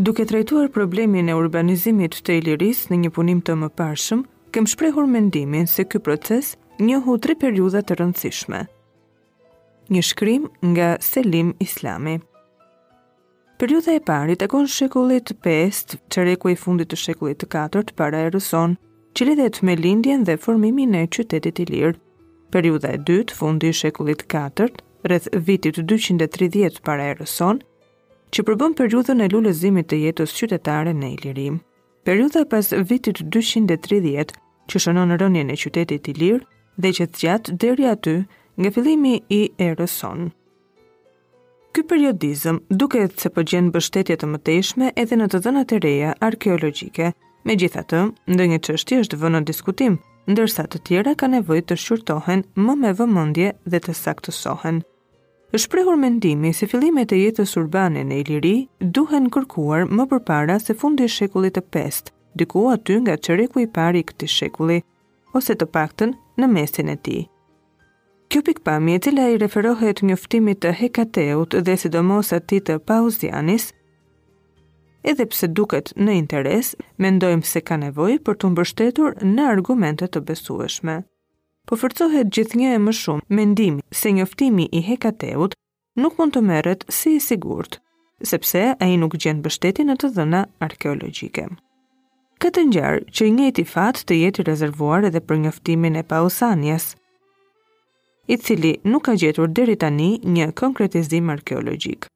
Duke trajtuar problemin e urbanizimit të Ilirisë në një punim të mëparshëm, kem shprehur mendimin se ky proces njohu tre periudha të rëndësishme. Një shkrim nga Selim Islami. Periudha e parë i takon shekullit 5, çereku i fundit i shekullit të 4 para erës sonë, që lidhet me lindjen dhe formimin e qytetit ilir. Periudha e dytë, fundi i shekullit 4, rreth vitit 230 para erës sonë, që përbën periudhën e lulëzimit të jetës qytetare në Iliri. Periudha pas vitit 230, që shënon rënien e qytetit ilir dhe që zgjat deri aty nga fillimi i erës sonë. Ky periodizëm duket se po gjen mbështetje të mëtejshme edhe në të dhënat e reja arkeologjike. Megjithatë, ndonjë çështje është vënë në diskutim, ndërsa të tjera kanë nevojë të shqyrtohen më me vëmendje dhe të saktësohen. Është shprehur mendimi se fillimet e jetës urbane në Iliri duhen kërkuar më përpara se fundi i shekullit të 5, diku aty nga çereku i parë i këtij shekulli, ose të paktën në mesin e tij. Kjo pikëpamje e cila i referohet njoftimit të Hekateut dhe sidomos atij të Pauzianis, edhe pse duket me interes, mendojmë se ka nevojë për t'u mbështetur në argumente të besueshme. Po forcohet gjithnjë e më shumë mendimi se njoftimi i Hekateut nuk mund të merret si i sigurt, sepse ai nuk gjen mbështetje në të dhëna arkeologjike. Ka të ngjarë që i njëjti fat të jetë i rezervuar edhe për njoftimin e Pausanias, i cili nuk ka gjetur deri tani një konkretizim arkeologjik.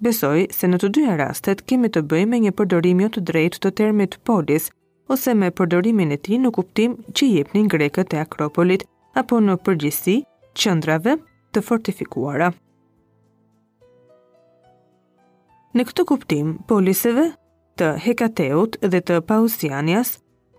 Besoj se në të dyja rastet kemi të bëjmë me një përdorim jo të drejtë të termit polis, ose me përdorimin e tij në kuptimin që i jepnin grekët akropolit apo në përgjithësi qendrave të fortifikuara. Në këtë kuptim, poliseve të Hekateut dhe të Pausianias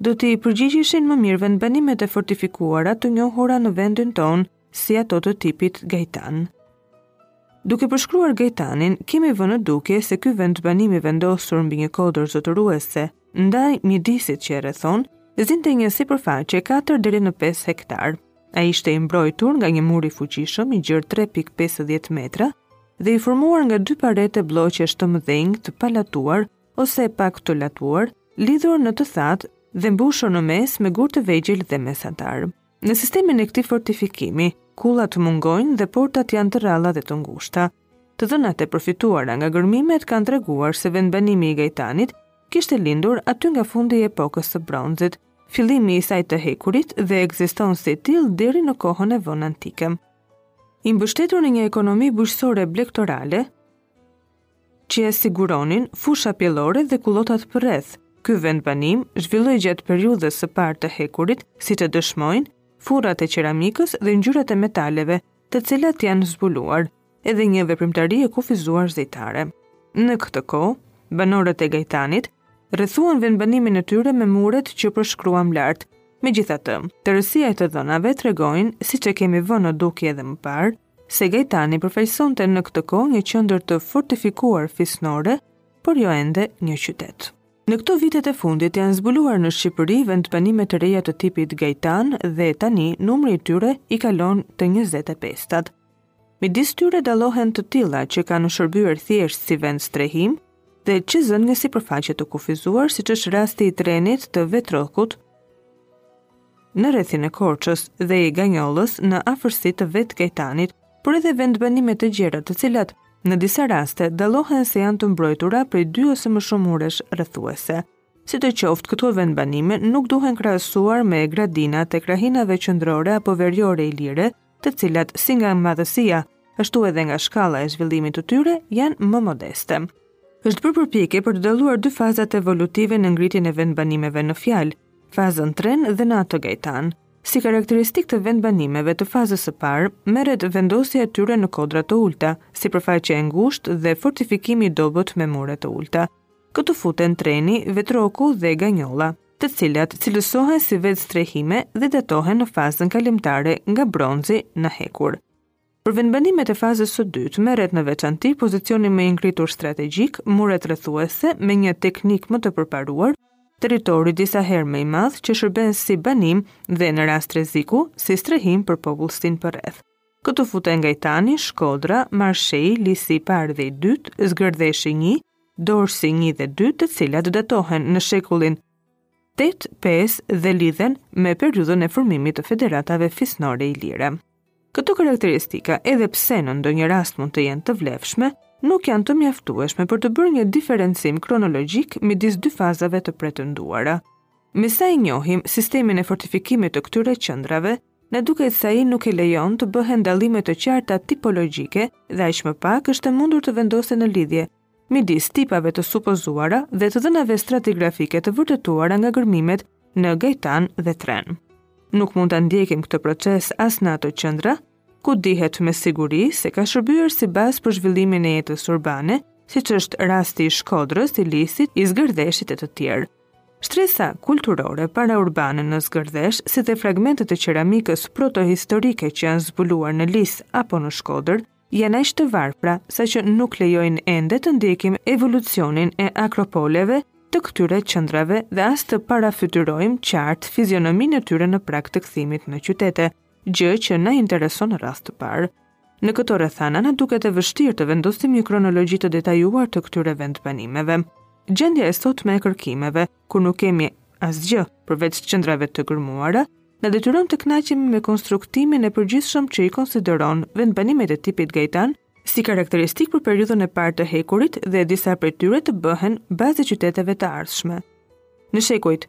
do t'i përgjigjeshin më mirë vendbanimet e fortifikuara të njohura në vendin tonë si ato të tipit Gajtan. Duke përshkruar Gajtanin, kemi vënë në dukje se ky vendbanim i vendosur mbi një kodër zotëruese, ndaj mjedisit që e rrethon, zinte një sipërfaqe 4 deri në 5 hektar. Ai ishte i mbrojtur nga një mur i fuqishëm i gjërë 3.50 metra dhe i formuar nga dy parete blloqesh të mëdhenj të palatuar ose pak të latuar, lidhur në të thatë dhe mbushur në mes me gurë të vegjël dhe mesatarë. Në sistemin e këtij fortifikimi, kullat mungojnë dhe portat janë të rralla dhe të ngushta. Të dhënat e përfituara nga gërmimet kanë treguar se vendbanimi i Gajtanit kishte lindur aty nga fundi i epokës së bronzit, fillimi i asaj të hekurit dhe ekziston si i tillë deri në kohën e vonë antike. I mbështetur në një ekonomi bujqësore blektorale, që e siguronin fusha pjellore dhe kullotat përreth. Ky vendbanim zhvilloi gjatë periudhës së parë të hekurit, siç e dëshmojnë furrat e qeramikës dhe zgjyrat e metaleve, të cilat janë zbuluar, edhe një veprimtari e kufizuar zejtare. Në këtë kohë, banorët e Gajtanit rrethuan vendbanimin e tyre me muret që përshkruam lart. Megjithatë, tërësia e të dhënave tregojnë, siç e kemi vënë në dukje edhe më parë, se Gajtani përfaqësonte në këtë kohë një qendër të fortifikuar fisnore, por jo ende një qytet. Në këto vitet e fundit janë zbuluar në Shqipëri vendbanime të reja të tipit Gajtan dhe tani numri i tyre i kalon të 25-tat. Midis tyre dallohen të tilla që kanë shërbyer thjesht si vend strehim dhe që zënë një sipërfaqe të kufizuar siç është rasti i Trenit, i Ventrokut, në rrethin e Korçës dhe i Ganjollës në afërsi të vetë Gajtanit, por edhe vendbanime të gjera të cilat, në disa raste, dallohen se janë të mbrojtura prej dy ose më shumë muresh rrethuese. Sidoqoftë, këto vendbanime nuk duhen krahasuar me gradinat e krahinave qendrore apo veriore ilire, të cilat si nga madhësia, ashtu edhe nga shkalla e zhvillimit të tyre janë më modeste. Është bërë përpjekje për të dalluar dy fazat evolutive në ngritjen e vendbanimeve në fjalë, fazën Tren dhe në atë Gajtan. Si karakteristikë të vendbanimeve të fazës së parë, merret vendosja e tyre në kodra të ulta, sipërfaqja e ngushtë dhe fortifikimi i dobët me mure të ulta. Këtu futen Treni, Ventroku dhe Ganjolla. të cilat cilësohen si vendstrehime dhe datohen në fazën kalimtare nga bronzi në hekur. Për vendbanimet e fazës së dytë, merret në veçanti pozicioni më i ngritur strategjik, muret rrethuese me një teknikë më të përparuar, territori disa herë më i madh që shërben si banim dhe në rast rreziku si strehim për popullsinë përreth. Këtu futen Gajtani, Shkodra, Marshej, Lisi i parë dhe i dytë, Zgërdheshi 1, Dorsi 1 dhe 2, të cilat datohen në shekullin 8-5 dhe lidhen me periudhën e formimit të federatave fisnore ilire. Këto karakteristika, edhe pse në ndonjë rast mund të jenë të vlefshme, nuk janë të mjaftueshme për të bërë një diferencim kronologjik midis dy fazave të pretenduara. Me sa i njohim sistemin e fortifikimit të këtyre qëndrave, na duket se ai nuk e lejon të bëhen dallime të qarta tipologjike dhe aq më pak është e mundur të vendosen lidhje midis tipave të supozuara dhe të dhënave stratigrafike të vërtetuara nga gërmimet në Gajtan dhe Tren. Nuk mund ta ndjekim këtë proces as në ato qëndra, ku dihet me siguri se ka shërbyer si bazë për zhvillimin e jetës urbane, siç është rasti i Shkodrës, i Lisit, i Zgërdheshit e të tjerë. Shtresa kulturore paraurbane në Zgërdhesh, si dhe fragmentet e qeramikës protohistorike që janë zbuluar në Lis apo në Shkodër, janë aq të varfra saqë nuk lejojnë ende të ndjekim evolucionin e akropoleve të këtyre qendrave dhe as të parafytyrojmë qartë fizionominë e tyre në prag të kthimit në qytete. gjë që na intereson në radhë të parë. Në këto rrethana na duket e vështirë të vendosim një kronologji të detajuar të këtyre vendbanimeve. Gjendja e sotme e kërkimeve, kur nuk kemi asgjë përveç qendrave të gërmuara, na detyron të kënaqemi me konstruktimin e përgjithshëm që i konsideron vendbanimet e tipit Gajtan si karakteristikë për periudhën e parë të hekurit dhe disa prej tyre të bëhen bazë e qyteteve të ardhshme. Në shekujt,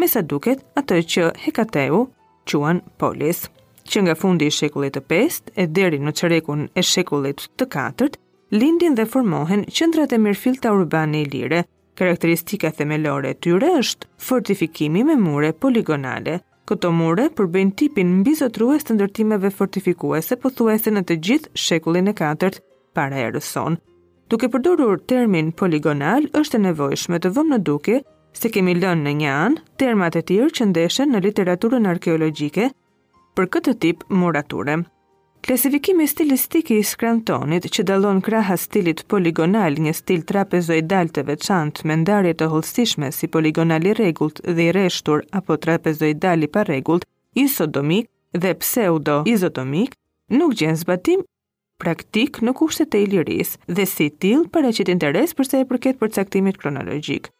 Me sa duket, atë që Hekateu quan polis. Që nga fundi i shekullit të 5 e deri në çerekun e shekullit të 4, lindin dhe formohen qendrat e mirëfillta urbane ilire, Karakteristika themelore e tyre është fortifikimi me mure poligonale. Këto mure përbëjnë tipin mbizotërues të ndërtimeve fortifikuese pothuajse në të gjithë shekullin e IV para erës sonë. Duke përdorur termin poligonal, është e nevojshme të vëmë në dukje se kemi lënë në një anë termat e tjerë që ndeshen në literaturën arkeologjike për këtë tip murature. Klasifikimi stilistik i Scrantonit që dallon krahas stilit poligonal një stil trapezoidal të veçantë me ndarje të hollësishme si poligonal i rregullt dhe i rreshtur apo trapezoidal i parregullt, isodomik dhe pseudo-izodomik, nuk gjen zbatim praktik në kushtet e Ilirisë dhe si i tillë paraqet interes për sa i përket përcaktimit kronologjik.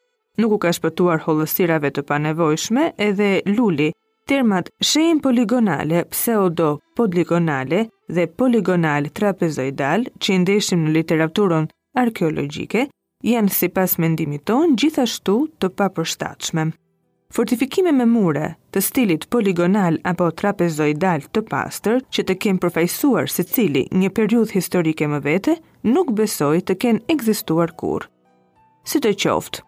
Nuk u ka shpëtuar hollësirave të panevojshme edhe Luli. Termat semi poligonale, pseudo poligonale dhe poligonal trapezoidal që i ndeshim në literaturën arkeologjike janë sipas mendimit tonë gjithashtu të papërshtatshme. Fortifikime me mure të stilit poligonal apo trapezoidal të pastër që të kenë përfaqësuar secili një periudhë historike më vete, nuk besoj të kenë ekzistuar kurrë. Sidoqoftë,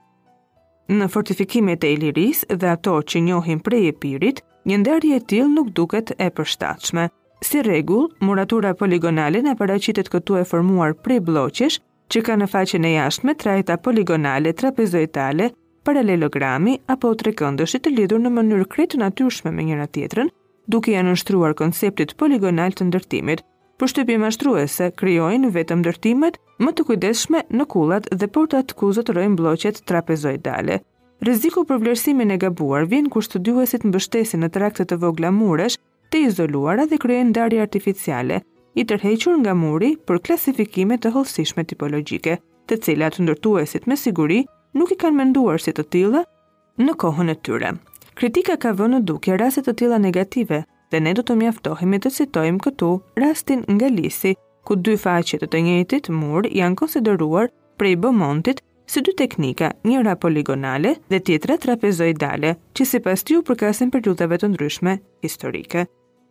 në fortifikimet e Ilirisë dhe ato që njohim prej Epirit, një ndarje e tillë nuk duket e përshtatshme. Si rregull, muratura poligonale na paraqitet këtu e formuar prej blloqesh që ka në faqen e jashtme trajta poligonale trapezoidale, paralelogrami apo trekëndëshi të lidhur në mënyrë krejt të natyrshme me njëra tjetrën, duke iu nënshtruar konceptit poligonal të ndërtimit. Përshtypje mashtruese krijojnë vetëm ndërtimet më të kujdesshme në kullat dhe portat ku zotërojnë blloqet trapezoidale. Rreziku për vlerësimin e gabuar vjen kur studiuesit mbështesin në trakte të vogla muresh të izoluara dhe krijojnë ndarje artificiale, i tërhequr nga muri për klasifikime të hollësishme tipologjike, të cilat ndërtuesit me siguri nuk i kanë menduar si të tilla në kohën e tyre. Kritika ka vënë në dukje raste të tilla negative dhe ne do të mjaftohemi të citojmë këtu rastin nga Lisi, ku dy faqe të të njëjtit mur janë konsideruar prej Bëmontit si dy teknika, njëra poligonale dhe tjetra trapezoidale, që sipas tij u përkasin periudhave të ndryshme historike.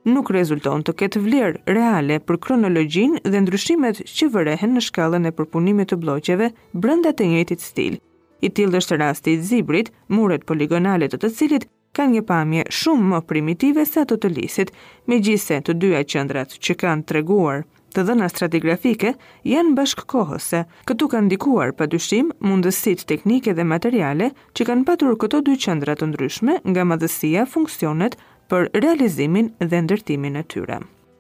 Nuk rezulton të ketë vlerë reale për kronologjinë dhe ndryshimet që vërehen në shkallën e përpunimit të blloqeve brenda të njëjtit stil. I tillë është rasti i Zibrit, muret poligonale të të cilit kanë një pamje shumë më primitive se ato të Lisit, megjithëse të dyja qendrat që kanë treguar të dhëna stratigrafike janë bashkëkohëse. Këtu kanë ndikuar padyshim mundësitë teknike dhe materiale që kanë patur këto dy qendra të ndryshme nga madhësia, funksionet për realizimin dhe ndërtimin e tyre.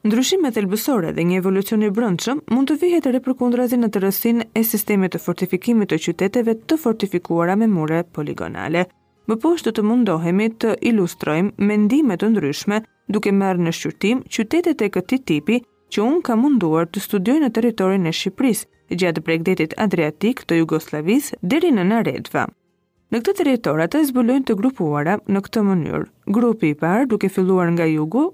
Ndryshime thelbësore dhe një evolucion i brendshëm mund të vihet re përkundrazi në tërësinë e sistemit të fortifikimit të qyteteve të fortifikuara me mure poligonale. Më poshtë do të mundohemi të ilustrojmë mendime të ndryshme duke marrë në shqyrtim qytetet e këtij tipi që unë kam munduar të studioj në territorin e Shqipërisë, gjatë bregdetit Adriatik të Jugosllavisë deri në Naredva. Në këtë territor ata zbulojnë të grupuara në këtë mënyrë. Grupi i parë, duke filluar nga jugu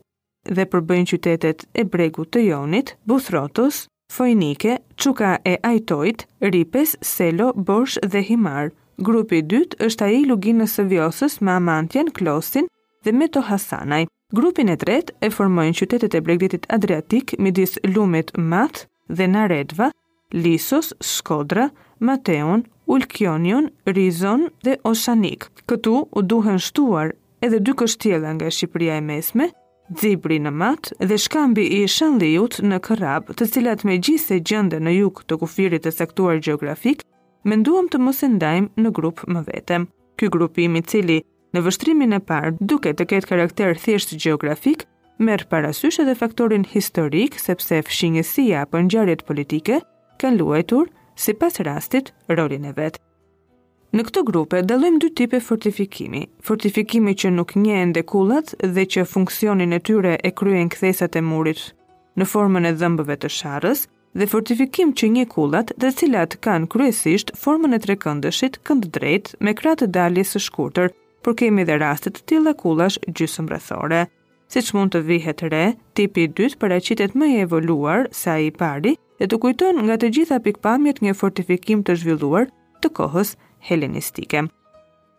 dhe përbëjnë qytetet e bregut të Jonit, Buthrotos, Foinike, Çuka e Ajtoit, Ripes, Selo, Borsh dhe Himar. Grupi i dytë është ai i luginës së Vjosës me Amantjen, Klosin dhe Meto Hasanaj. Grupin e tretë e formojnë qytetet e bregdetit Adriatik midis lumit Mat dhe Naredva, Lisos, Shkodra, Mateon, Ulkionion, Rizon dhe Oshanik. Këtu u duhen shtuar edhe dy kështjella nga Shqipëria e Mesme, Xibri në Mat dhe Shkambi i Shënlliut në Kërrabë, të cilat megjithëse gjenden në jug të kufirit të caktuar gjeografik, menduam të mos e ndajmë në grup më vete. Ky grupim i cili Në vështrimin e parë, duke të ketë karakter thjesht gjeografik, merr parasysh edhe faktorin historik sepse fqinjësia apo ngjarjet politike kanë luajtur, sipas rastit, rolin e vet. Në këto grupe dallojmë dy tipe fortifikimi, fortifikimi që nuk njeh ende kullat dhe që funksionin e tyre e kryen kthesat e murit në formën e dhëmbëve të sharrës, dhe fortifikim që një kullat të cilat kanë kryesisht formën e trekëndëshit kënddrejtë me krah të daljes së shkurtër, por kemi dhe raste të tilla kullash gjysmë rrethore. Siç mund të vihet re, tipi i dytë paraqitet më i evoluar se ai i pari dhe të kujton nga të gjitha pikëpamjet një fortifikim të zhvilluar të kohës helenistike.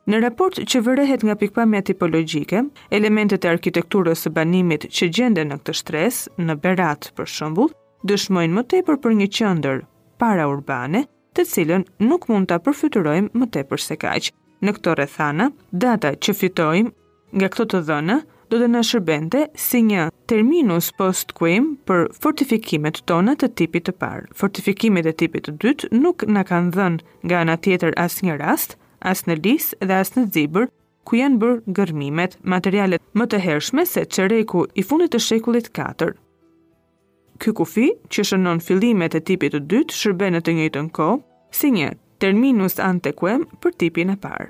Në raport që vërehet nga pikpamja tipologjike, elementet e arkitekturës së banimit që gjenden në këtë shtresë, në Berat, për shembull, dëshmojnë më tepër për një qendër paraurbane, të cilën nuk mund ta përfytyrojmë më tepër se kaq. Në këto rrethana, data që fitojmë nga këto të dhëna do të na shërbente si një terminus post quem për fortifikimet tona të tipit të parë. Fortifikimet e tipit të dytë nuk na kanë dhënë nga ana tjetër asnjë rast, as në Lis dhe as në Zibër, ku janë bërë gërmimet, materialet më të hershme se çereku i fundit të shekullit IV. Ky kufi, që shënon fillimet e tipit të dytë, shërben në të njëjtën kohë si një terminus ante quem për tipin e parë.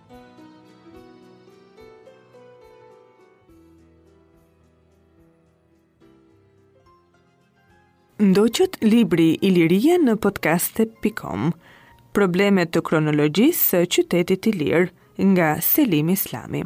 Ndoqët libri Iliria në podcaste.com Probleme të kronologjisë së qytetit ilir nga Selim Islami